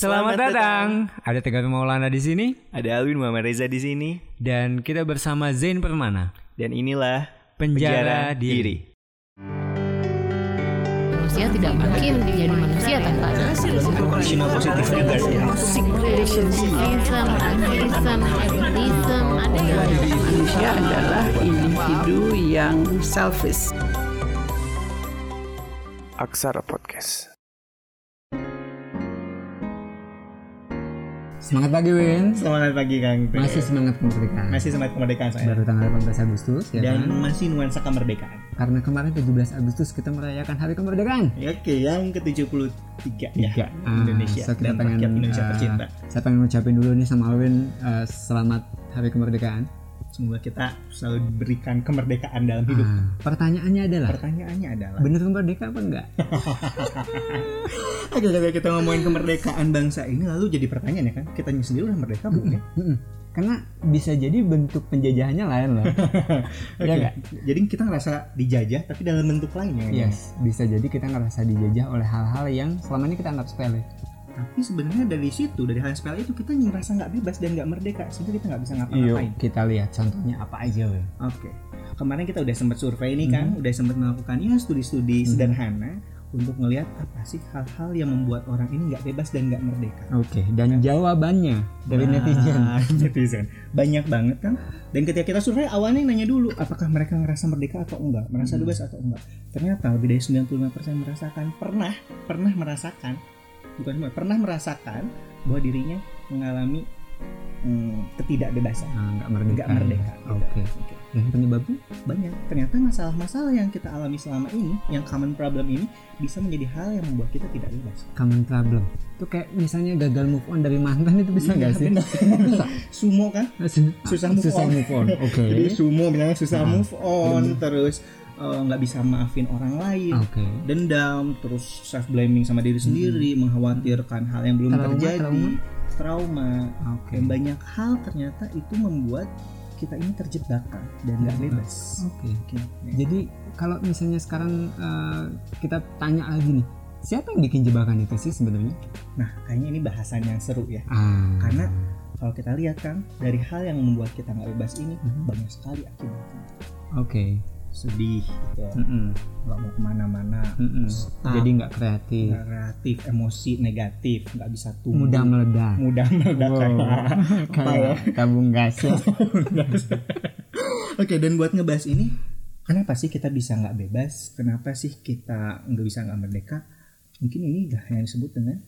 Selamat, datang. Ada Tegar Maulana di sini Ada Alwin Muhammad Reza di sini dan kita bersama Zain Permana. dan inilah Penjara, diri. manusia tidak mungkin menjadi manusia tanpa ada Cuma positif ada yang Manusia adalah individu yang selfish. Aksara Podcast. Semangat pagi Win. Selamat pagi Kang. Teh. Masih semangat kemerdekaan. masih semangat kemerdekaan saya. Baru tanggal 18 Agustus ya Dan kan? masih nuansa kemerdekaan. Karena kemarin 17 Agustus kita merayakan Hari Kemerdekaan. Oke, yang ke-73 ya. Tiga. Ah, Indonesia so kita dan pengen, Indonesia ah, tercinta. Saya pengen ngucapin dulu nih sama Alwin eh, selamat Hari Kemerdekaan. Semoga kita selalu diberikan kemerdekaan dalam hidup. Ah, pertanyaannya adalah Pertanyaannya adalah bener merdeka apa enggak? Oke, ketika kita ngomongin kemerdekaan bangsa ini lalu jadi pertanyaan ya kan, kita sendiri udah merdeka belum ya? Karena bisa jadi bentuk penjajahannya lain loh. Oke. Ya? Jadi kita ngerasa dijajah tapi dalam bentuk lain ya. Yes, bisa jadi kita ngerasa dijajah oleh hal-hal yang selama ini kita anggap sepele. Tapi sebenarnya dari situ, dari hal sepele itu kita ngerasa nggak bebas dan nggak merdeka sehingga kita nggak bisa ngapa-ngapain. kita lihat contohnya apa aja. Oke. Kemarin kita udah sempat survei nih kan, udah sempat melakukan ya studi-studi sederhana untuk ngelihat apa sih hal-hal yang membuat orang ini nggak bebas dan nggak merdeka. Oke, dan jawabannya dari Nah, netizen. netizen. Banyak banget kan. Dan ketika kita survei awalnya nanya dulu apakah mereka ngerasa merdeka atau enggak, merasa Hmm. bebas atau enggak. Ternyata lebih dari 95% merasakan pernah pernah merasakan bukan cuma pernah merasakan bahwa dirinya mengalami hmm, ketidakbebasan. Nah, nggak merdeka. Merdeka. gitu. Oke. Oke. Dan penyebabnya? Banyak. Ternyata masalah-masalah yang kita alami selama ini, yang common problem ini bisa menjadi hal yang membuat kita tidak bebas. Common problem. Itu kayak misalnya gagal move on dari mantan itu bisa nggak Iya, sih? Sumo kan? Susah move susah on. move on. Oke. Jadi sumo misalnya susah Ah. move on, terus eh, nggak bisa maafin orang lain, Oke. dendam, terus self blaming sama diri sendiri, mengkhawatirkan hal yang belum Trauma, terjadi, trauma, Oke. dan banyak hal ternyata itu membuat kita ini terjebak dan nggak bebas. Oke. Oke. Jadi kalau misalnya sekarang eh, kita tanya lagi nih, siapa yang bikin jebakan itu sih sebenarnya? Nah, kayaknya ini bahasan yang seru ya. Ah. Karena kalau kita lihat kan dari hal yang membuat kita nggak bebas ini Mhm. banyak sekali akibatnya. Oke. Sedih, gitu. Mm-mm. nggak mau ke mana-mana, Jadi nggak kreatif, nggak kreatif, emosi negatif, nggak bisa tumbuh, mudah meledak. mudah meledak Wow. kayak- Kayak tabung gas ya. Oke, dan buat ngebahas ini, kenapa sih kita bisa nggak bebas? Kenapa sih kita nggak bisa nggak merdeka? Mungkin ini dah yang disebut dengan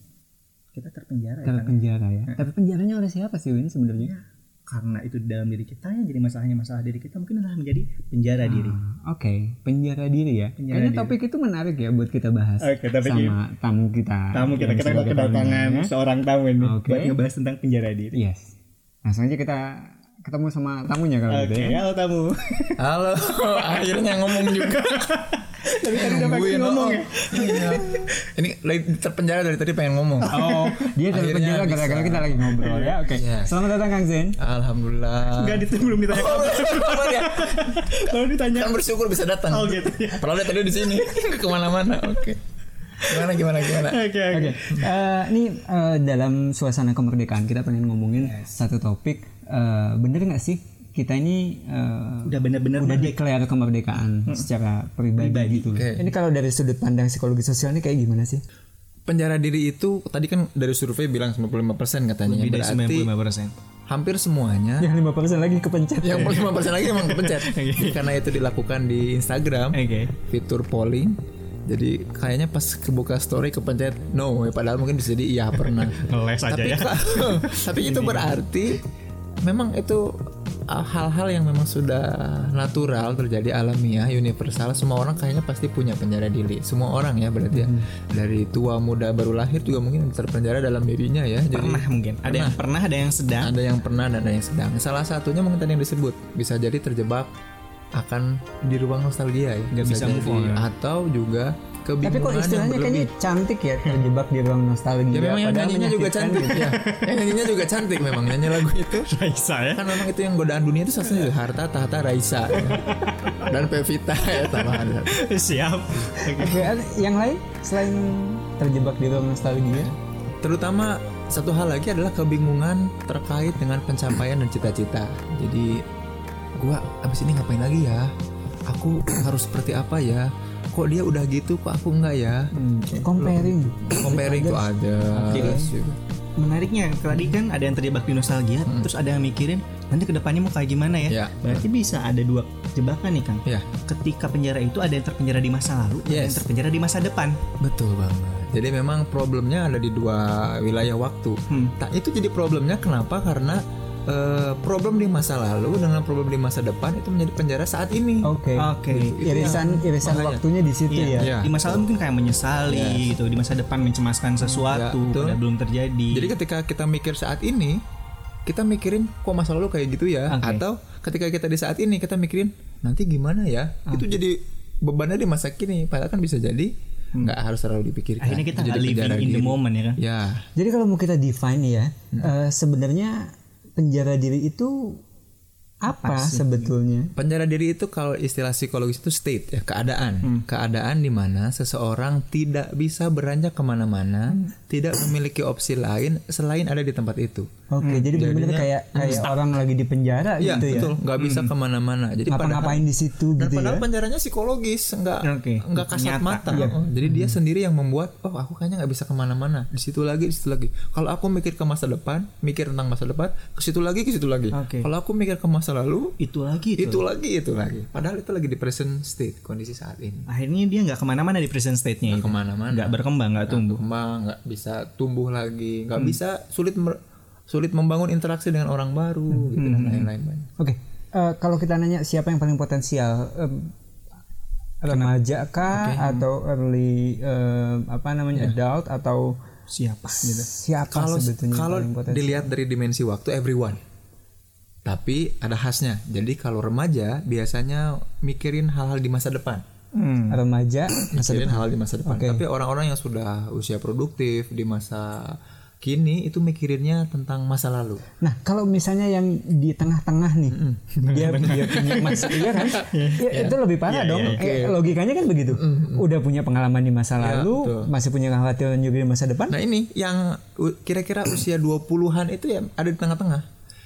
kita terpenjara ya, kan? Terpenjara ya. Tapi penjaranya oleh siapa sih Win sebenarnya? Karena itu di dalam diri kita ya jadi masalahnya masalah diri kita mungkin adalah menjadi penjara diri. Ah, Oke, penjara diri ya. Penjara Kayaknya diri. topik itu menarik ya buat kita bahas Oke, tapi sama tamu kita. tamu kita yang kita kedatangan ya. seorang tamu ini Oke. buat ngebahas tentang penjara diri. Yes. Langsung aja kita ketemu sama tamunya kalau Oke, gitu ya. halo tamu. Halo, akhirnya ngomong juga. Tapi tadi udah pengen ngomong oh. ya. Iya. Ini lagi terpenjara dari tadi pengen ngomong. Oh, dia dari penjara gara-gara kita lagi ngobrol ya. Oke. Iya. Selamat datang Kang Zen. Alhamdulillah. Enggak itu belum ditanya kabar. Apa ya? Kalau ditanya Kan bersyukur bisa datang. Oh gitu ya. Padahal dia tadi di sini, Nggak ke mana-mana. Oke. Gimana gimana gimana? Oke, oke. Oke. Eh, ini eh, dalam suasana kemerdekaan kita pengen ngomongin satu topik. Eh, bener nggak sih kita ini eh, Udah bener-bener udah declare kemerdekaan secara pribadi, Pribadi. gitu. Oke. Ini kalau dari sudut pandang psikologi sosial ini kayak gimana sih? Penjara diri itu tadi kan dari survei bilang 95% katanya. Lebih dari Berarti 95%. hampir semuanya Yang 5% lagi kepencet. yang 5% lagi emang kepencet. Karena itu dilakukan di Instagram. Oke. fitur polling jadi kayaknya pas kebuka story kepencet no ya padahal mungkin bisa jadi iya pernah Ngeles aja tapi ya. tapi itu berarti memang itu uh, hal-hal yang memang sudah natural terjadi alamiah universal semua orang kayaknya pasti punya penjara diri. Semua orang ya berarti ya. Dari tua muda baru lahir juga mungkin terpenjara dalam dirinya ya. Jadi Pernah mungkin. Ada yang pernah, ada yang sedang. ada yang pernah dan ada yang sedang. Salah satunya mungkin tadi yang disebut bisa jadi terjebak akan di ruang nostalgia ya. Nggak bisa move on, ya. atau juga Tapi kok istilahnya kayaknya cantik ya terjebak di ruang nostalgia. ya memang yang nyanyinya juga cantik gitu. ya yang nyanyinya juga cantik memang nyanyi lagu itu Raisa ya. kan memang itu yang godaan dunia itu satunya harta tahta Raisa ya. dan Pevita ya tambahan Siap. Ada yang lain selain terjebak di ruang nostalgia? terutama satu hal lagi adalah kebingungan terkait dengan pencapaian dan cita-cita. Jadi gua abis ini ngapain lagi ya? Aku harus seperti apa ya? Kok dia udah gitu, kok aku enggak ya? Hmm, comparing Comparing tuh ada. Jadi, menariknya tadi kan ada yang terjebak di nostalgia terus ada yang mikirin nanti ke depannya mau kayak gimana ya Ya. berarti bisa ada dua jebakan nih kang Ya, ketika penjara itu ada yang terpenjara di masa lalu ada yang Yes. terpenjara di masa depan betul banget. Jadi memang problemnya ada di dua wilayah waktu. Hmm. Nah, itu jadi problemnya kenapa? Karena eh, problem di masa lalu dengan problem di masa depan itu menjadi penjara saat ini. oke. Oke. Irisan irisan makanya. waktunya di situ Iya. ya. Iya. di masa lalu mungkin kayak menyesali gitu. Di masa depan mencemaskan sesuatu Ya, padahal belum terjadi. Jadi ketika kita mikir saat ini, kita mikirin kok masa lalu kayak gitu ya, Oke. atau ketika kita di saat ini kita mikirin nanti gimana ya, itu jadi bebannya di masa kini. Padahal kan bisa jadi nggak harus terlalu dipikirkan. akhirnya kita nggak jadi living in the moment ya kan? Ya, Jadi kalau mau kita define ya, eh, sebenarnya penjara diri itu apa, sebetulnya? penjara diri itu kalau istilah psikologis itu state ya keadaan, keadaan di mana seseorang tidak bisa beranjak ke mana-mana, tidak memiliki opsi lain selain ada di tempat itu. Oke, jadi benar-benar kayak kayak orang lagi di penjara Iya gitu ya. betul, nggak bisa ke mana-mana. Jadi padahal Ngapa-ngapain di situ Dan gitu padahal ya. penjaranya psikologis, nggak Oke. nggak kasat Nyata. mata. Oh, Jadi dia sendiri yang membuat, oh aku kayaknya nggak bisa ke mana-mana. Di situ lagi, di situ lagi. Kalau aku mikir ke masa depan, mikir tentang masa depan, ke situ lagi, ke situ lagi. Oke. Kalau aku mikir ke masa lalu, itu lagi itu. lagi, itu lagi. Padahal itu lagi di present state kondisi saat ini. akhirnya dia nggak ke mana-mana di present state-nya Nggak itu. ke mana-mana. nggak berkembang nggak tumbuh. Berkembang, nggak bisa tumbuh lagi, nggak bisa sulit sulit membangun interaksi dengan orang baru, gitu dan lain-lain. Banyak. Oke, eh, kalau kita nanya siapa yang paling potensial, em, remaja kah atau early em, apa namanya adult atau siapa gitu. siapa kalau sebetulnya kalau dilihat dari dimensi waktu everyone tapi ada khasnya jadi kalau remaja biasanya mikirin hal-hal di masa depan Hmm. remaja masa mikirin hal-hal di masa depan Oke. tapi orang-orang yang sudah usia produktif di masa kini itu mikirinnya tentang masa lalu Nah, kalau misalnya yang di tengah-tengah nih, dia dia punya masa iya kan? Ya, itu lebih parah dong. Eh, logikanya kan begitu. Udah punya pengalaman di masa lalu, betul. masih punya kekhawatiran juga di masa depan. nah ini yang kira-kira usia 20-an itu ya ada di tengah-tengah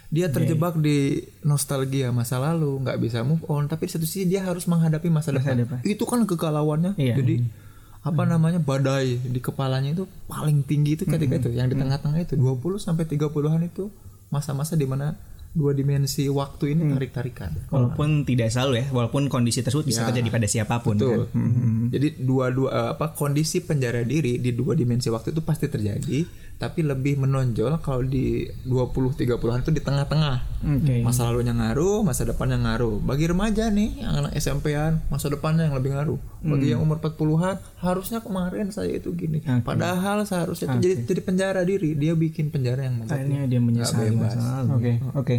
dia terjebak di nostalgia masa lalu nggak bisa move on. Tapi di satu sisi dia harus menghadapi masa, depan. itu kan kegalauannya. Iya. jadi apa namanya badai di kepalanya itu paling tinggi itu ketika itu yang di tengah-tengah itu. 20 sampai 30-an itu masa-masa di mana dua dimensi waktu ini tarik-tarikan. Walaupun tidak selalu ya walaupun kondisi tersebut bisa terjadi pada siapa pun Betul. kan? Hmm. Jadi dua-dua apa kondisi penjara diri di dua dimensi waktu itu pasti terjadi, tapi lebih menonjol kalau di 20 30-an itu di tengah-tengah. Oke. Masa lalunya ngaruh, masa depannya ngaruh. Bagi remaja nih yang anak SMP-an, masa depannya yang lebih ngaruh. Bagi yang umur 40-an, harusnya kemarin saya itu gini. Padahal seharusnya itu jadi jadi penjara diri. Dia bikin penjara yang akhirnya dia menyesali masa lalu Oke, oke.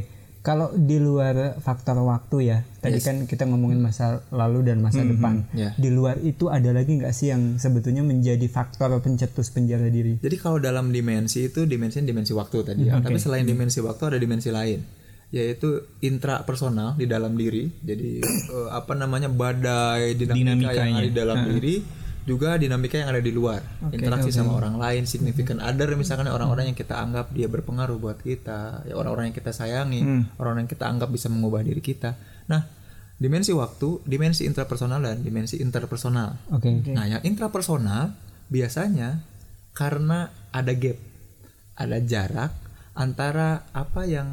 Kalau di luar faktor waktu ya, tadi kan kita ngomongin masa lalu dan masa depan. ya. Di luar itu ada lagi nggak sih yang sebetulnya menjadi faktor pencetus penjara diri? Jadi kalau dalam dimensi itu dimensi dimensi waktu tadi ya. Tapi selain dimensi waktu ada dimensi lain yaitu intrapersonal di dalam diri. Jadi eh, apa namanya badai dinamika yang ada di dalam diri juga dinamika yang ada di luar. Interaksi sama orang lain, significant other misalkan orang-orang yang kita anggap dia berpengaruh buat kita, ya orang-orang yang kita sayangi, orang-orang yang kita anggap bisa mengubah diri kita. Nah, dimensi waktu, dimensi intrapersonal dan dimensi interpersonal. Oke. Nah, yang intrapersonal biasanya karena ada gap, ada jarak antara apa yang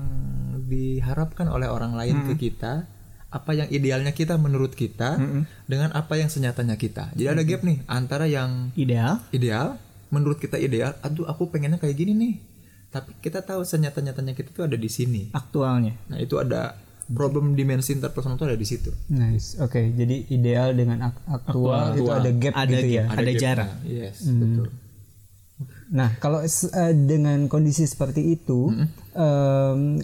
diharapkan oleh orang lain ke kita, apa yang idealnya kita menurut kita dengan apa yang senyatanya kita. Jadi ada gap nih antara yang ideal ideal menurut kita ideal, aduh aku pengennya kayak gini nih. Tapi kita tahu senyata-nyatanya kita tuh ada di sini. aktualnya Nah, itu ada problem dimensi interpersonal itu ada di situ. Nice. Oke, jadi ideal dengan ak- aktual, itu ada gap ada gitu ya. ada gap. jarak Yes, betul. Nah, kalau eh, dengan kondisi seperti itu, em,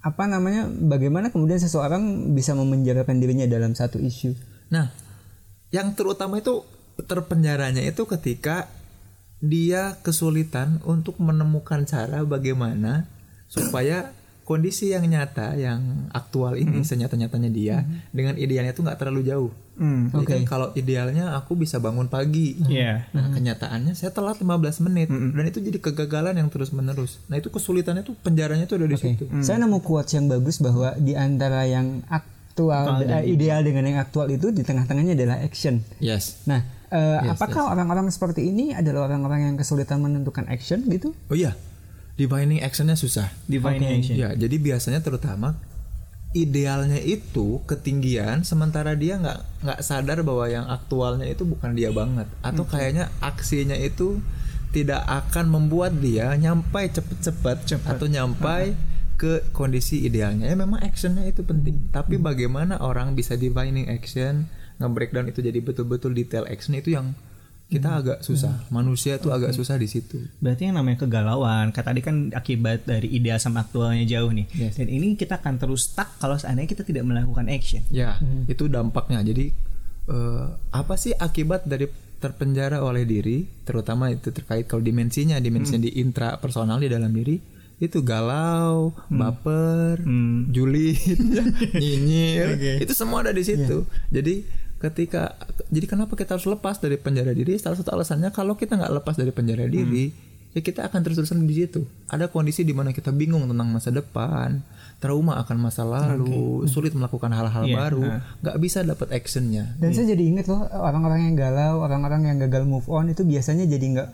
apa namanya? Bagaimana kemudian seseorang bisa memenjarakan dirinya dalam satu isu? Nah, yang terutama itu terpenjaranya itu ketika dia kesulitan untuk menemukan cara bagaimana supaya kondisi yang nyata yang aktual ini senyata-nyatanya dia dengan idealnya itu nggak terlalu jauh. Hmm. Jadi kan kalau idealnya aku bisa bangun pagi. Iya. Nah, kenyataannya saya telat 15 menit dan itu jadi kegagalan yang terus-menerus. Nah, itu kesulitannya tuh penjaranya tuh ada di situ. Saya nemu quotes yang bagus bahwa di antara yang aktual, eh, ideal dengan yang aktual itu di tengah-tengahnya adalah action. Yes. Nah, eh, apakah orang-orang seperti ini adalah orang-orang yang kesulitan menentukan action gitu? Oh iya. Defining actionnya susah. Divine action. Ya, jadi biasanya terutama idealnya itu ketinggian sementara dia nggak nggak sadar bahwa yang aktualnya itu bukan dia banget. Atau kayaknya aksinya itu tidak akan membuat dia nyampai cepet-cepet atau nyampai ke kondisi idealnya. Ya memang actionnya itu penting. Tapi bagaimana orang bisa defining action nge-breakdown itu jadi betul-betul detail action itu yang kita agak susah manusia tuh agak susah di situ Berarti yang namanya kegalauan, kata tadi kan akibat dari ideal sama aktualnya jauh nih. Yes. Dan ini kita akan terus stuck kalau seandainya kita tidak melakukan action. Ya, itu dampaknya. Jadi eh, apa sih akibat dari terpenjara oleh diri, terutama itu terkait kalau dimensinya, dimensinya di intrapersonal di dalam diri itu galau, baper, Hmm. julid, nyinyir, itu semua ada di situ. Jadi ketika jadi kenapa kita harus lepas dari penjara diri? Salah satu alasannya kalau kita nggak lepas dari penjara diri, ya kita akan terus-terusan di situ. Ada kondisi di mana kita bingung tentang masa depan, trauma akan masa lalu, sulit melakukan hal-hal Iya, baru, nah. nggak bisa dapat actionnya. Dan saya jadi inget loh orang-orang yang galau, orang-orang yang gagal move on itu biasanya jadi nggak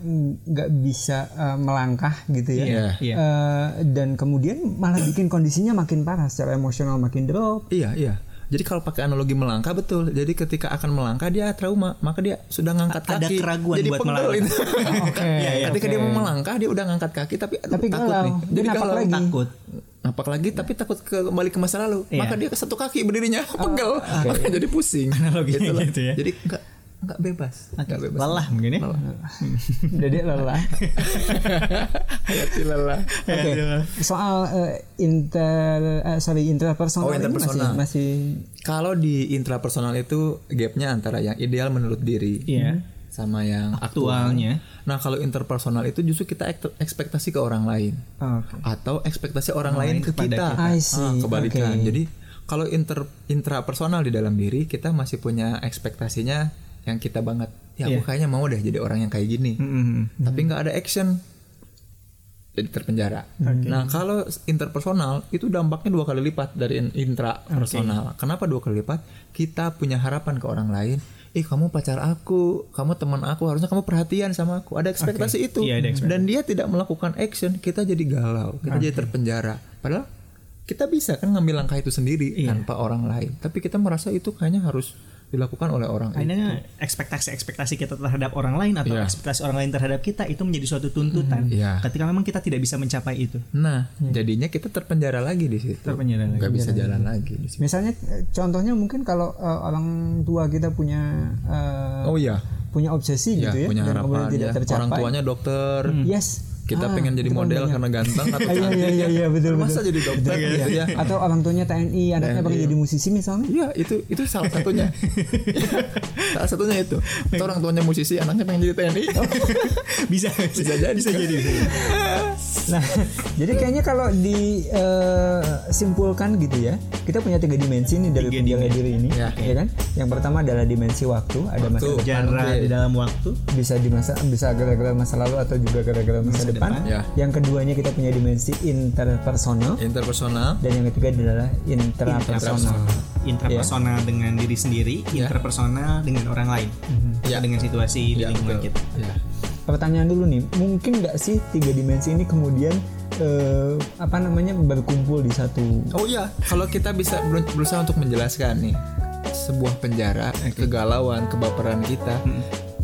nggak bisa eh, melangkah gitu ya. Iya. Iya. Eh, dan kemudian malah bikin kondisinya makin parah secara emosional makin drop. Iya, iya. Jadi kalau pakai analogi melangkah betul. Jadi ketika akan melangkah dia trauma, maka dia sudah ngangkat Ada kaki. keraguan jadi buat melangkah. itu. Iya, iya. ketika dia mau melangkah dia udah ngangkat kaki tapi Tapi takut galau. nih. Jadi napak galau. lagi. Takut. Napak lagi tapi takut ke kembali ke masa lalu. Iya. Maka dia ke satu kaki berdirinya pegel. Maka jadi pusing. Analoginya Itulah. gitu ya. Jadi enggak enggak bebas. Enggak bebas. Lelah mungkin ya. Jadi lelah. Hayati lelah. Oke. Soal eh, inter eh, sorry intrapersonal Oh, ini interpersonal. masih masih Kalau di intrapersonal itu gapnya antara yang ideal menurut diri Iya. sama yang aktual. Aktualnya. Nah kalau interpersonal itu justru kita ek- ekspektasi ke orang lain Oke. atau ekspektasi orang, lain ke kepada kita. kita. I see. Ah, kebalikan. Oke. Jadi kalau inter intrapersonal di dalam diri kita masih punya ekspektasinya yang kita banget. Ya aku Iya. kayaknya mau deh jadi orang yang kayak gini. Mm-mm. Tapi nggak ada action. Jadi terpenjara. Nah kalau interpersonal itu dampaknya dua kali lipat dari in- intrapersonal. Kenapa dua kali lipat? Kita punya harapan ke orang lain. Ih kamu pacar aku, kamu teman aku, harusnya kamu perhatian sama aku. Ada ekspektasi itu. Iya, ada ekspektasi. Dan dia tidak melakukan action, kita jadi galau, kita jadi terpenjara. Padahal kita bisa kan ngambil langkah itu sendiri Iya. tanpa orang lain. Tapi kita merasa itu kayaknya harus dilakukan oleh orang itu. Akhirnya ekspektasi-ekspektasi kita terhadap orang lain atau Iya. ekspektasi orang lain terhadap kita itu menjadi suatu tuntutan. Iya. Ketika memang kita tidak bisa mencapai itu. Nah, jadinya kita terpenjara lagi di situ. Terpenjara lagi. Nggak bisa jalan lagi di situ. misalnya eh, contohnya mungkin kalau eh, orang tua kita punya eh, Oh iya, punya obsesi ya, gitu ya punya dan kemudian harapan tidak ya. tercapai. Orang tuanya dokter, Yes. kita Ah, pengen jadi model banyak. karena ganteng atau iya, cantik. iya, iya, iya, betul, Masa betul. jadi dokter gitu ya? Atau orang tuanya TNI, anaknya pengen jadi musisi misalnya. Iya, itu itu salah satunya. salah satunya itu. Atau orang tuanya musisi, anaknya pengen jadi TNI. bisa bisa jadi. Bisa jadi. Nah, jadi kayaknya kalau disimpulkan gitu ya, kita punya tiga dimensi nih dari dimensi. diri ini, Ya. ya kan? Yang pertama adalah dimensi waktu, ada masa Waktu. depan, Jarak di dalam waktu. bisa di masa bisa gara-gara masa lalu atau juga gara-gara masa, Masa depan. depan. Ya. Yang keduanya kita punya dimensi interpersonal Interpersonal. dan yang ketiga adalah intrapersonal. Intrapersonal dengan diri sendiri, Ya. interpersonal dengan orang lain. Ya. Dengan situasi di Ya, lingkungan betul. kita. Ya. Pertanyaan dulu nih, mungkin nggak sih tiga dimensi ini kemudian eh, apa namanya berkumpul di satu? Oh iya, kalau kita bisa ber- berusaha untuk menjelaskan nih sebuah penjara, kegalauan, kebaperan kita,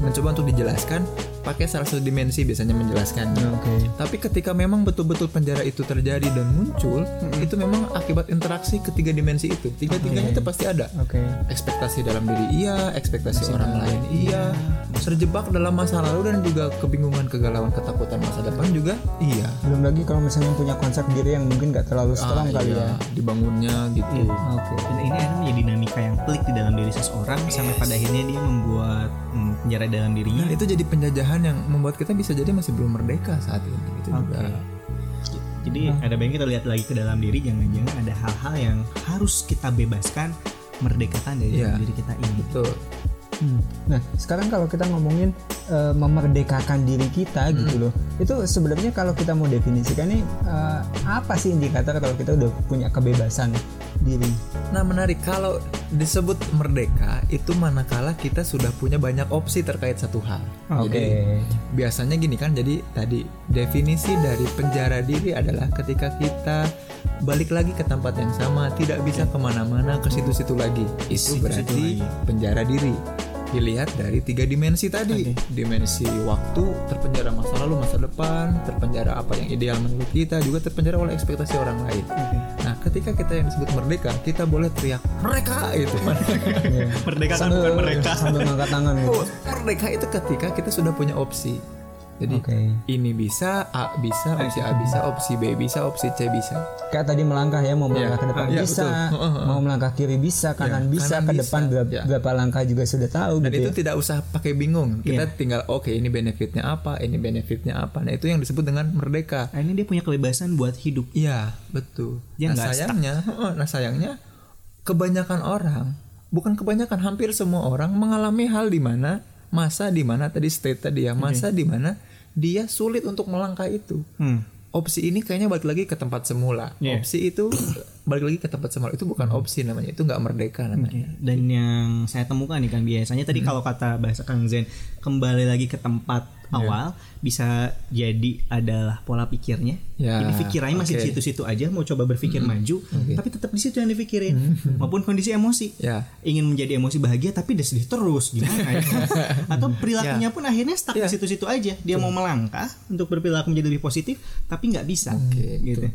mencoba untuk dijelaskan pakai salah satu dimensi biasanya menjelaskannya. Oke. Tapi ketika memang betul-betul penjara itu terjadi dan muncul, itu memang akibat interaksi ketiga dimensi itu. Tiga-tiganya itu pasti ada. Oke. Ekspektasi dalam diri iya, ekspektasi orang lain iya, terjebak dalam masa lalu dan juga kebingungan, kegalauan, ketakutan masa depan juga iya. Belum lagi kalau misalnya punya konsep diri yang mungkin nggak terlalu strong Ah, kali iya, ya. dibangunnya gitu. Oke. Dan ini akhirnya menjadi dinamika yang pelik di dalam diri seseorang sampai pada akhirnya dia membuat hmm, penjara dalam dirinya. Dan itu jadi penjajahan yang membuat kita bisa jadi masih belum merdeka saat ini. Itu juga. Jadi Jadi ada baiknya kita lihat lagi ke dalam diri jangan-jangan ada hal-hal yang harus kita bebaskan merdekakan dari dalam diri kita ini. Betul. Hmm. Nah, sekarang kalau kita ngomongin eh, memerdekakan diri kita gitu loh. Itu sebenarnya kalau kita mau definisikan nih eh, apa sih indikator kalau kita udah punya kebebasan diri? Nah menarik kalau disebut merdeka itu manakala kita sudah punya banyak opsi terkait satu hal. Oke. Jadi biasanya gini kan jadi tadi definisi dari penjara diri adalah ketika kita balik lagi ke tempat yang sama tidak bisa ke mana-mana ke situ-situ lagi. Itu berarti penjara diri. Dilihat dari tiga dimensi tadi. Dimensi waktu terpenjara masa lalu masa depan terpenjara apa yang ideal menurut kita juga terpenjara oleh ekspektasi orang lain. Nah ketika kita yang disebut merdeka kita boleh teriak mereka itu. Merdeka kan sambil, bukan mereka. sambil ngangkat tangan gitu. Oh, merdeka itu ketika kita sudah punya opsi jadi Oke. ini bisa A bisa opsi A bisa opsi B bisa opsi C bisa Kayak tadi melangkah ya, mau melangkah Iya. ke depan Iya, bisa, betul. Mau melangkah kiri bisa, kanan Iya, bisa, kanan ke bisa. depan berapa, Iya. berapa langkah juga sudah tahu dan gitu. itu ya. tidak usah pakai bingung kita Iya. tinggal oke ini benefitnya apa ini benefitnya apa nah itu yang disebut dengan merdeka Nah, ini dia punya kebebasan buat hidup. Iya, betul. Dia nah, nggak stuck. sayangnya, heeh, nah sayangnya kebanyakan orang, bukan kebanyakan, hampir semua orang mengalami hal di mana masa di mana tadi state tadi ya, masa di mana dia sulit untuk melangkah itu. Hmm. Opsi ini kayaknya balik lagi ke tempat semula. Iya. Opsi itu balik lagi ke tempat semula. Itu bukan opsi namanya, itu nggak merdeka namanya. Dan yang saya temukan nih kan biasanya tadi kalau kata bahasa Kang Zen kembali lagi ke tempat awal bisa jadi adalah pola pikirnya. Ya, Jadi pikirannya masih di situ-situ aja mau coba berpikir maju, tapi tetap di situ yang dipikirin. Maupun kondisi emosi. Ya. Ingin menjadi emosi bahagia tapi dia sedih terus gimana ya? Atau perilakunya pun akhirnya stuck di situ-situ aja. Dia mau melangkah untuk berperilaku menjadi lebih positif tapi nggak bisa. Oke, gitu.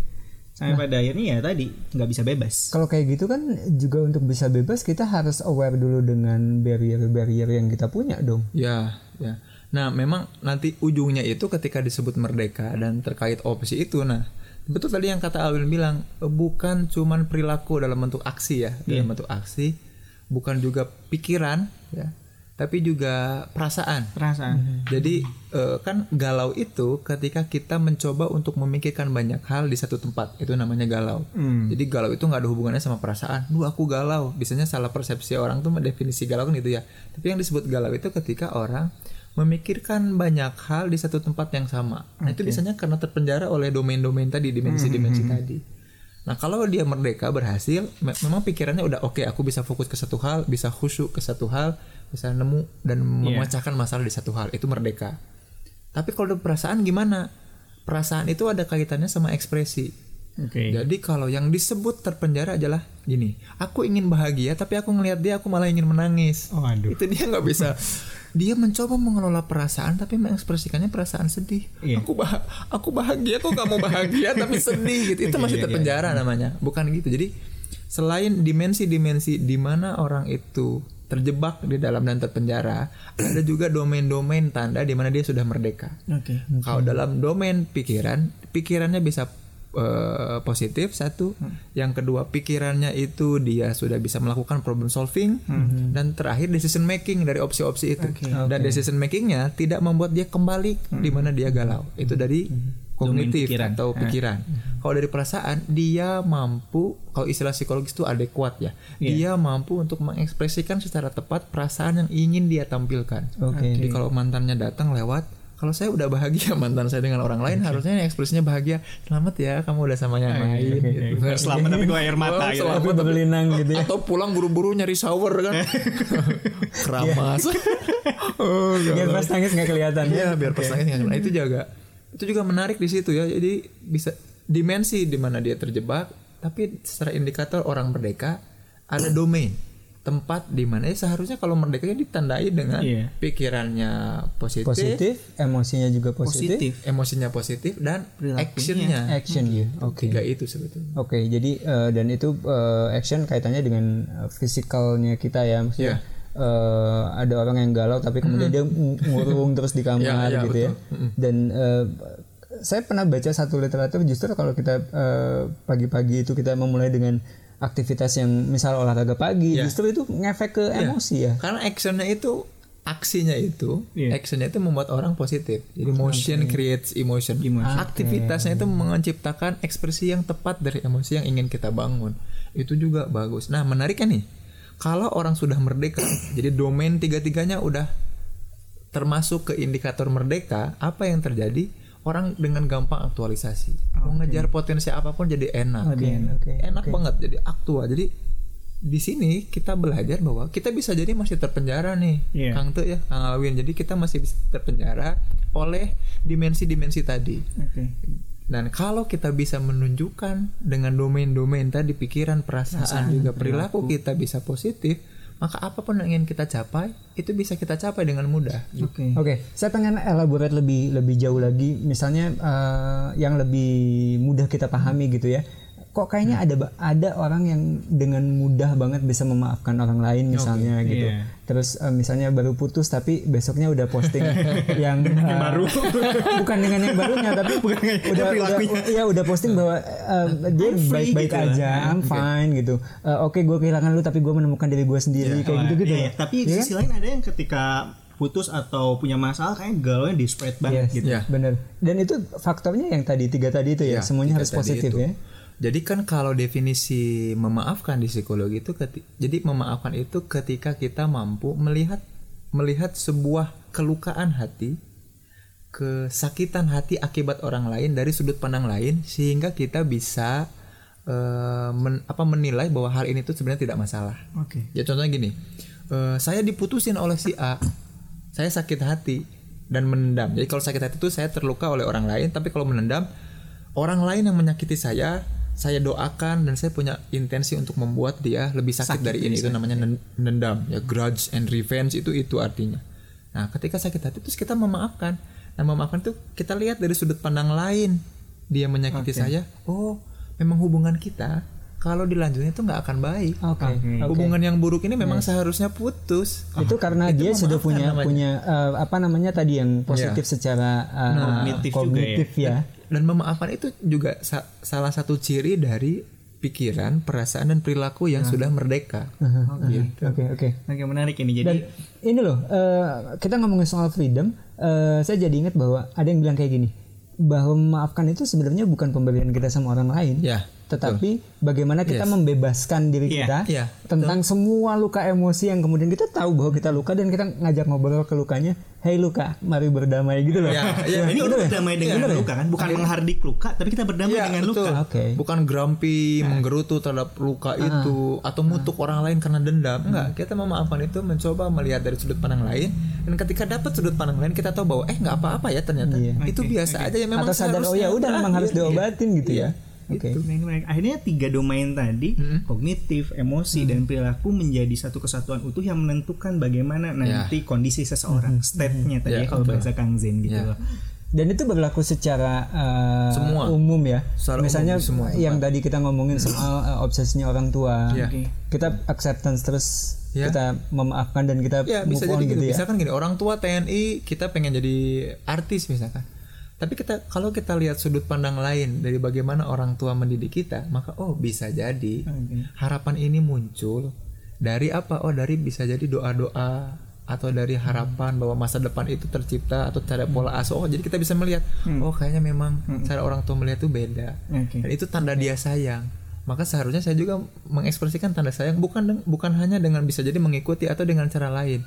Sampai pada akhirnya ya tadi nggak bisa bebas. Kalau kayak gitu kan juga untuk bisa bebas kita harus aware dulu dengan barrier-barrier yang kita punya dong. Ya, ya. Nah, memang nanti ujungnya itu ketika disebut merdeka dan terkait opsi itu, nah betul tadi yang kata Alwin bilang bukan cuman perilaku dalam bentuk aksi ya, dalam bentuk aksi, bukan juga pikiran ya, tapi juga perasaan. Perasaan. Jadi eh, kan galau itu ketika kita mencoba untuk memikirkan banyak hal di satu tempat itu namanya galau. Jadi galau itu nggak ada hubungannya sama perasaan. Duh aku galau. Biasanya salah persepsi orang tuh mendefinisi galau kan gitu ya. Tapi yang disebut galau itu ketika orang memikirkan banyak hal di satu tempat yang sama. Nah itu biasanya karena terpenjara oleh domain-domain tadi, dimensi-dimensi tadi. Nah kalau dia merdeka berhasil, me- memang pikirannya udah oke, aku bisa fokus ke satu hal, bisa khusyuk ke satu hal, bisa nemu dan memecahkan masalah di satu hal, itu merdeka. Tapi kalau perasaan gimana? Perasaan itu ada kaitannya sama ekspresi. Oke. Jadi kalau yang disebut terpenjara adalah gini, aku ingin bahagia tapi aku ngelihat dia aku malah ingin menangis. Oh, aduh. Itu dia nggak bisa. Dia mencoba mengelola perasaan tapi mengekspresikannya perasaan sedih. Iya. Aku bah aku bahagia kok kamu bahagia tapi sedih gitu. Itu masih terpenjara namanya. Bukan gitu. Jadi selain dimensi-dimensi di mana orang itu terjebak di dalam dan terpenjara, ada juga domain-domain tanda di mana dia sudah merdeka. Oke. Kalau dalam domain pikiran, pikirannya bisa eh, positif satu, yang kedua pikirannya itu dia sudah bisa melakukan problem solving, dan terakhir decision making dari opsi-opsi itu. Dan decision makingnya tidak membuat dia kembali di mana dia galau. Itu dari kognitif pikiran. atau pikiran. Kalau dari perasaan dia mampu, kalau istilah psikologis itu adekuat ya, dia mampu untuk mengekspresikan secara tepat perasaan yang ingin dia tampilkan. Oke. Jadi kalau mantannya datang lewat kalau saya udah bahagia mantan saya dengan orang lain harusnya ekspresinya bahagia selamat ya kamu udah sama yang lain gitu. Selamat tapi gue air mata Oh, gitu. selamat Tapi berlinang gitu ya. atau pulang buru-buru nyari shower kan keramas oh, Biar pas nangis nggak kelihatan Iya, biar pas nangis nggak kena. itu jaga itu juga menarik di situ ya jadi bisa dimensi di mana dia terjebak tapi secara indikator orang merdeka ada domain tempat di mana ya seharusnya kalau merdekanya ditandai dengan Iya. pikirannya positif, Positif, emosinya juga positif. Positif. emosinya positif dan actionnya Action ya. Oke. tiga itu sebetulnya Oke, jadi eh, dan itu eh, action kaitannya dengan fisikalnya kita ya, maksudnya Iya. Eh, ada orang yang galau tapi kemudian dia ng- ngurung terus di kamar Iya, iya, gitu ya. Dan eh, saya pernah baca satu literatur justru kalau kita eh, pagi-pagi itu kita memulai dengan aktivitas yang misal olahraga pagi, Iya. justru itu ngefek ke emosi ya. karena actionnya itu aksinya itu, Iya. actionnya itu membuat orang positif. Jadi motion creates emotion. Aktivitasnya itu menciptakan ekspresi yang tepat dari emosi yang ingin kita bangun. Itu juga bagus. Nah menariknya nih, kalau orang sudah merdeka, jadi domain tiga-tiganya udah termasuk ke indikator merdeka, apa yang terjadi? Orang dengan gampang aktualisasi, mau ngejar potensi apa pun jadi enak, Oke, oke, enak banget jadi aktua. Jadi di sini kita belajar bahwa kita bisa jadi masih terpenjara nih, Iya. Kang Te ya, Kang Alwin. Jadi kita masih bisa terpenjara oleh dimensi-dimensi tadi. Oke. Dan kalau kita bisa menunjukkan dengan domain-domain tadi pikiran, perasaan, juga perilaku kita bisa positif, maka apa pun yang ingin kita capai itu bisa kita capai dengan mudah. Oke. Oke, saya pengen elaborate lebih lebih jauh lagi, misalnya eh, yang lebih mudah kita pahami gitu ya. Kok kayaknya ada ba- ada orang yang dengan mudah banget bisa memaafkan orang lain misalnya gitu. iya. Terus eh, misalnya baru putus tapi besoknya udah posting yang, eh, baru. bukan dengan yang barunya tapi udah udah perilakunya. ya udah posting bahwa eh, dia baik-baik gitu lah. aja, I'm fine gitu. Eh, Oke, gue kehilangan lu tapi gue menemukan diri gue sendiri kayak gitu-gitu. Iya, iya. Tapi di sisi lain ada yang ketika putus atau punya masalah kayak galaunya di spread banget Yes, gitu. Iya. bener. Dan itu faktornya yang tadi tiga tadi itu ya, Ya, semuanya harus positif itu. ya. Jadi kan kalau definisi memaafkan di psikologi itu keti- jadi memaafkan itu ketika kita mampu melihat melihat sebuah kelukaan hati, kesakitan hati akibat orang lain dari sudut pandang lain sehingga kita bisa eh, men- apa menilai bahwa hal ini tuh sebenarnya tidak masalah. Oke. Ya contohnya gini, eh, saya diputusin oleh si A, saya sakit hati dan menendam. Jadi kalau sakit hati itu saya terluka oleh orang lain, tapi kalau menendam orang lain yang menyakiti saya, saya doakan dan saya punya intensi untuk membuat dia lebih sakit, dari ini. Itu namanya nen- menendam. Ya grudge and revenge itu itu artinya. Nah, ketika sakit hati terus kita memaafkan. Nah, memaafkan itu kita lihat dari sudut pandang lain. Dia menyakiti saya, oh, memang hubungan kita kalau dilanjutin itu nggak akan baik. Oke. oke. Hubungan yang buruk ini memang seharusnya putus. Itu karena dia sudah punya namanya. punya eh, apa namanya tadi yang positif secara eh, Kognitif juga kognitif ya. Dan memaafkan itu juga sa- salah satu ciri dari pikiran, perasaan dan perilaku yang sudah merdeka. Gitu. Oke oke. Oke, menarik ini. Jadi Dan ini loh, eh, kita ngomongin soal freedom, eh, saya jadi ingat bahwa ada yang bilang kayak gini, bahwa memaafkan itu sebenarnya bukan pemberian kita sama orang lain, Ya. Tetapi bagaimana kita membebaskan diri Iya, kita iya, tentang semua luka emosi yang kemudian kita tahu bahwa kita luka dan kita ngajak ngobrol ke lukanya, hey luka, mari berdamai gitu loh. Ya, ya, ini kita bener ya? berdamai dengan luka kan, bukan menghardik luka, tapi kita berdamai Iya, dengan betul. luka. Oke. Bukan grumpy, menggerutu terhadap luka itu atau mutuk orang lain karena dendam. Enggak, kita memaafkan itu mencoba melihat dari sudut pandang lain. Dan ketika dapat sudut pandang lain kita tahu bahwa eh nggak apa-apa ya ternyata. Itu biasa aja ya. Memang Atau sadar oh ya udah memang harus berakhir. diobatin gitu ya. Oke. Nah, ini. Akhirnya tiga domain tadi, kognitif, emosi, dan perilaku menjadi satu kesatuan utuh yang menentukan bagaimana nanti kondisi seseorang, state-nya tadi Ya, ya, kalau bahasa Kang Zen gitu Ya. loh. Dan itu berlaku secara uh, Semua. umum ya. Secara Misalnya umum semua yang tadi kita ngomongin soal uh, obsesinya orang tua. Ya. Oke. Kita acceptance terus Ya. kita memaafkan dan kita Ya move bisa on jadi gitu gitu. ya. Misalkan gini, orang tua TNI kita pengen jadi artis misalkan. Tapi kita kalau kita lihat sudut pandang lain dari bagaimana orang tua mendidik kita, maka oh bisa jadi harapan ini muncul dari apa? Oh dari bisa jadi doa-doa atau dari harapan bahwa masa depan itu tercipta atau cara pola asuh. Oh jadi kita bisa melihat oh kayaknya memang cara orang tua melihat itu beda. Dan itu tanda dia sayang. Maka seharusnya saya juga mengekspresikan tanda sayang bukan bukan hanya dengan bisa jadi mengikuti atau dengan cara lain.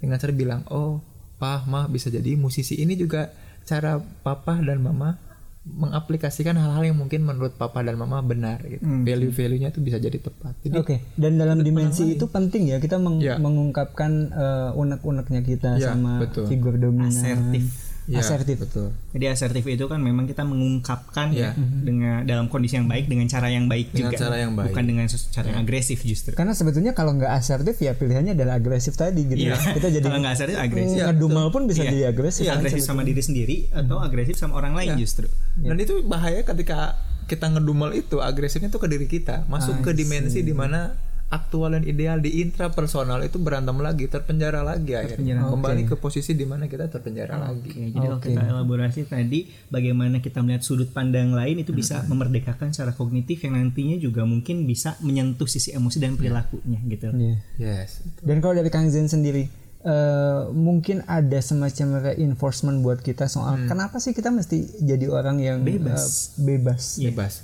Dengan cara bilang, "Oh, Pah, Mah bisa jadi musisi ini juga cara papa dan mama mengaplikasikan hal-hal yang mungkin menurut papa dan mama benar gitu. Value-value-nya itu bisa jadi tepat. Jadi Oke, dan dalam dimensi itu penting ya kita meng- Ya. mengungkapkan uh, unek-uneknya kita Ya, sama betul. figur dominan. Asertif. Ya, Asertif. betul. Jadi asertif itu kan memang kita mengungkapkan Ya. dengan dalam kondisi yang baik dengan cara yang baik Dengan juga. cara yang baik. Bukan dengan cara yang agresif justru. Karena sebetulnya kalau nggak asertif ya pilihannya adalah agresif tadi gitu Iya. ya. Kita jadi Kalau nggak asertif agresif. ngedumel pun bisa Iya. jadi agresif. Iya, kan agresif sama diri sendiri atau agresif sama orang lain justru. Dan itu bahaya ketika kita ngedumel itu agresifnya itu ke diri kita, masuk ke dimensi di mana aktual dan ideal di intrapersonal itu berantem lagi, terpenjara lagi akhirnya. Kembali ke posisi di mana kita terpenjara lagi. Oke, jadi kalau kita elaborasi tadi bagaimana kita melihat sudut pandang lain itu bisa memerdekakan secara kognitif yang nantinya juga mungkin bisa menyentuh sisi emosi dan perilakunya gitu. Iya. Yes. Dan kalau dari Kang Zen sendiri, eh, mungkin ada semacam reinforcement buat kita soal kenapa sih kita mesti jadi orang yang Bebas. eh, bebas. bebas.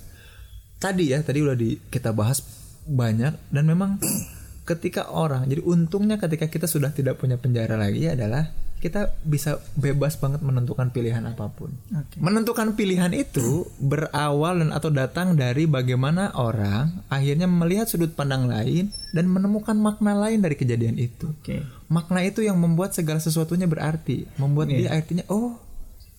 Tadi ya, tadi udah di kita bahas banyak dan memang ketika orang jadi untungnya ketika kita sudah tidak punya penjara lagi adalah kita bisa bebas banget menentukan pilihan apa pun. Menentukan pilihan itu berawal dan atau datang dari bagaimana orang akhirnya melihat sudut pandang lain dan menemukan makna lain dari kejadian itu. Oke. Makna itu yang membuat segala sesuatunya berarti, membuat dia artinya oh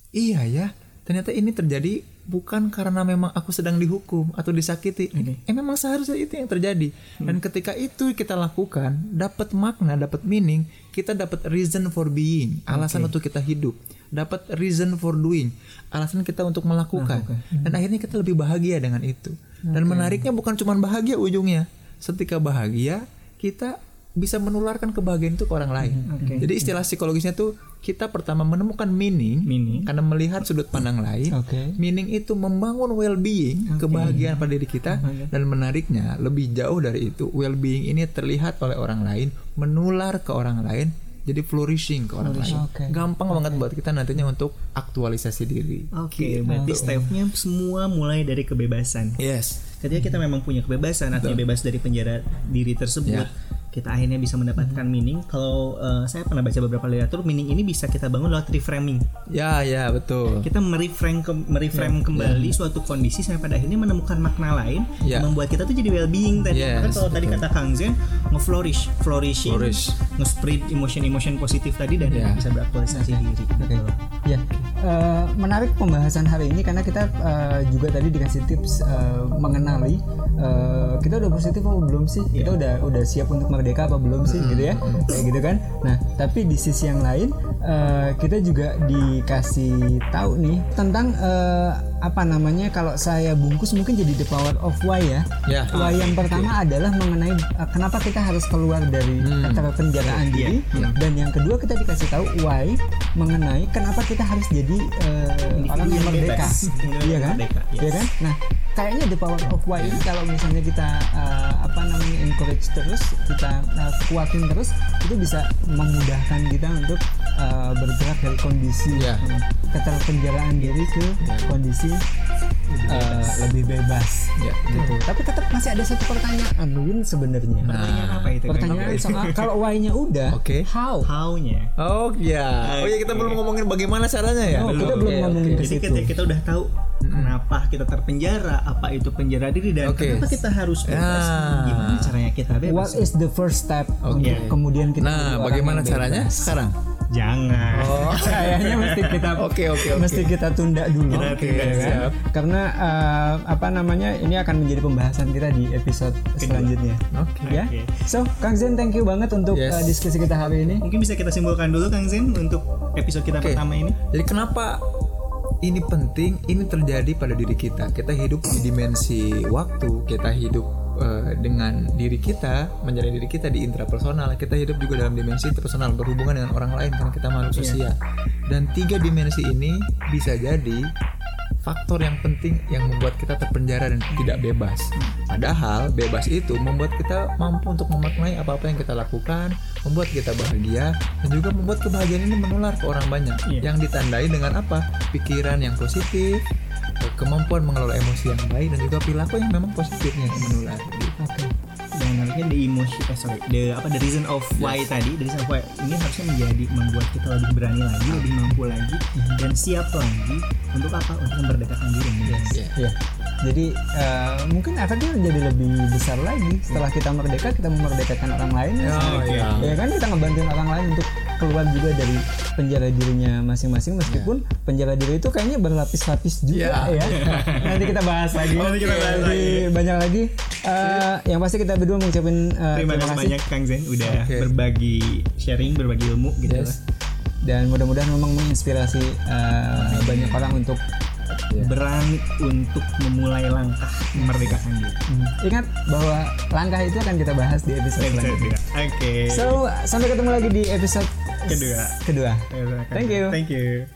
iya ya ternyata ini terjadi bukan karena memang aku sedang dihukum atau disakiti, eh memang seharusnya itu yang terjadi. Dan ketika itu kita lakukan, dapat makna, dapat meaning, kita dapat reason for being, alasan untuk kita hidup, dapat reason for doing, alasan kita untuk melakukan. Dan akhirnya kita lebih bahagia dengan itu. Dan menariknya bukan cuma bahagia ujungnya, setika bahagia kita bisa menularkan kebahagiaan itu ke orang lain. Jadi istilah psikologisnya tuh kita pertama menemukan meaning, Meaning. karena melihat sudut pandang lain. Oke. Meaning itu membangun well-being, kebahagiaan pada diri kita dan menariknya lebih jauh dari itu, well-being ini terlihat oleh orang lain, menular ke orang lain, jadi flourishing ke orang lain. Oke. Gampang banget buat kita nantinya untuk aktualisasi diri. Oke, berarti stepnya semua mulai dari kebebasan. Yes. Ketika kita memang punya kebebasan, artinya bebas dari penjara diri tersebut, Ya. Kita akhirnya bisa mendapatkan meaning. Kalau eh, saya pernah baca beberapa literatur, meaning ini bisa kita bangun lewat reframing. Ya, ya, betul. Kita mereframe ke- mereframe kembali suatu kondisi sampai pada akhirnya menemukan makna lain Ya. yang membuat kita tuh jadi well-being tadi. Yes, Bahkan kalau tadi betul. kata Kang Zen, nge-flourish, flourishing, Flourish. nge-spread emotion-emotion positif tadi dan Ya. bisa beraktualisasi diri. Oke. Ya, eh, menarik pembahasan hari ini karena kita eh, juga tadi dikasih tips eh, mengenali eh, kita udah positif apa belum sih? Kita udah udah siap untuk merdeka apa belum sih gitu ya? Kayak gitu kan. Nah, tapi di sisi yang lain eh, kita juga dikasih tahu nih tentang eh, apa namanya kalau saya bungkus mungkin jadi the power of why ya. Ya. Why yang pertama adalah mengenai uh, kenapa kita harus keluar dari keterpenjaraan diri dan yang kedua kita dikasih tahu why mengenai kenapa kita harus jadi uh, orang yang merdeka. Iya kan? Merdeka, yes. Iya kan? Nah, kayaknya the power of why ini kalau misalnya kita uh, apa namanya encourage terus, kita uh, kuatin terus itu bisa memudahkan kita untuk uh, bergerak dari kondisi Iya. uh, keterpenjaraan diri ke kondisi uh, lebih bebas Ya. gitu. Tapi tetap masih ada satu pertanyaan Win sebenarnya. Pertanyaan apa itu? Pertanyaan soal kalau why-nya udah, Oke. how? How-nya. Oh ya. Oh ya kita belum ngomongin bagaimana caranya ya. Oh, kita belum Oke, ngomongin oke. ke Jadi situ. ketika kita udah tahu kenapa kita terpenjara, apa itu penjara diri dan Oke. kenapa kita harus bebas, Ya. gimana caranya kita bebas? What is the first step untuk Oke. kemudian kita Nah, bagaimana caranya bebas? sekarang? Jangan. Oh, Kayaknya mesti kita Oke, oke, oke. mesti kita tunda dulu. Kita Oke, tunda, ya kan? siap. Karena eh, apa namanya ini akan menjadi pembahasan kita di episode selanjutnya. Oke. Ya. Oke. So, Kang Zen thank you banget untuk Yes. eh, diskusi kita hari ini. Mungkin bisa kita simpulkan dulu Kang Zen untuk episode kita Oke. pertama ini. Jadi kenapa ini penting? Ini terjadi pada diri kita. Kita hidup di dimensi waktu. Kita hidup eh, dengan diri kita, menjalani diri kita di intrapersonal. Kita hidup juga dalam dimensi personal, berhubungan dengan orang lain karena kita makhluk sosial. Dan tiga dimensi ini bisa jadi faktor yang penting yang membuat kita terpenjara dan tidak bebas. Padahal bebas itu membuat kita mampu untuk memaknai apa-apa yang kita lakukan, membuat kita bahagia, dan juga membuat kebahagiaan ini menular ke orang banyak. Iya. Yang ditandai dengan apa? Pikiran yang positif, kemampuan mengelola emosi yang baik, dan juga perilaku yang memang positifnya yang menular. Oke. Yang menariknya the emotion, eh sorry, the apa the reason of why tadi, the reason of why ini harusnya menjadi membuat kita lebih berani lagi, lebih mampu lagi, dan siap lagi untuk apa? Untuk memerdekakan diri. Yes. Ya. Ya. Jadi eh, mungkin efeknya jadi lebih besar lagi setelah kita merdeka kita memerdekakan orang lain. Oh, iya. Ya kan kita ngebantuin orang lain untuk keluar juga dari penjara dirinya masing-masing meskipun penjara diri itu kayaknya berlapis-lapis juga Iya. ya. Nanti kita bahas lagi. Nanti kita bahas lagi. banyak lagi. Eh, yang pasti kita berdua mengucapkan eh, Terima kasih banyak Kang Zen udah Oke. berbagi sharing, berbagi ilmu gitu. Yes. Dan mudah-mudahan memang menginspirasi eh, banyak orang untuk Berani untuk memulai langkah memerdekakan diri. Hmm. Ingat bahwa langkah itu akan kita bahas di episode selanjutnya. Oke. So, sampai ketemu lagi di episode Kedua. Kedua. Thank you. Thank you.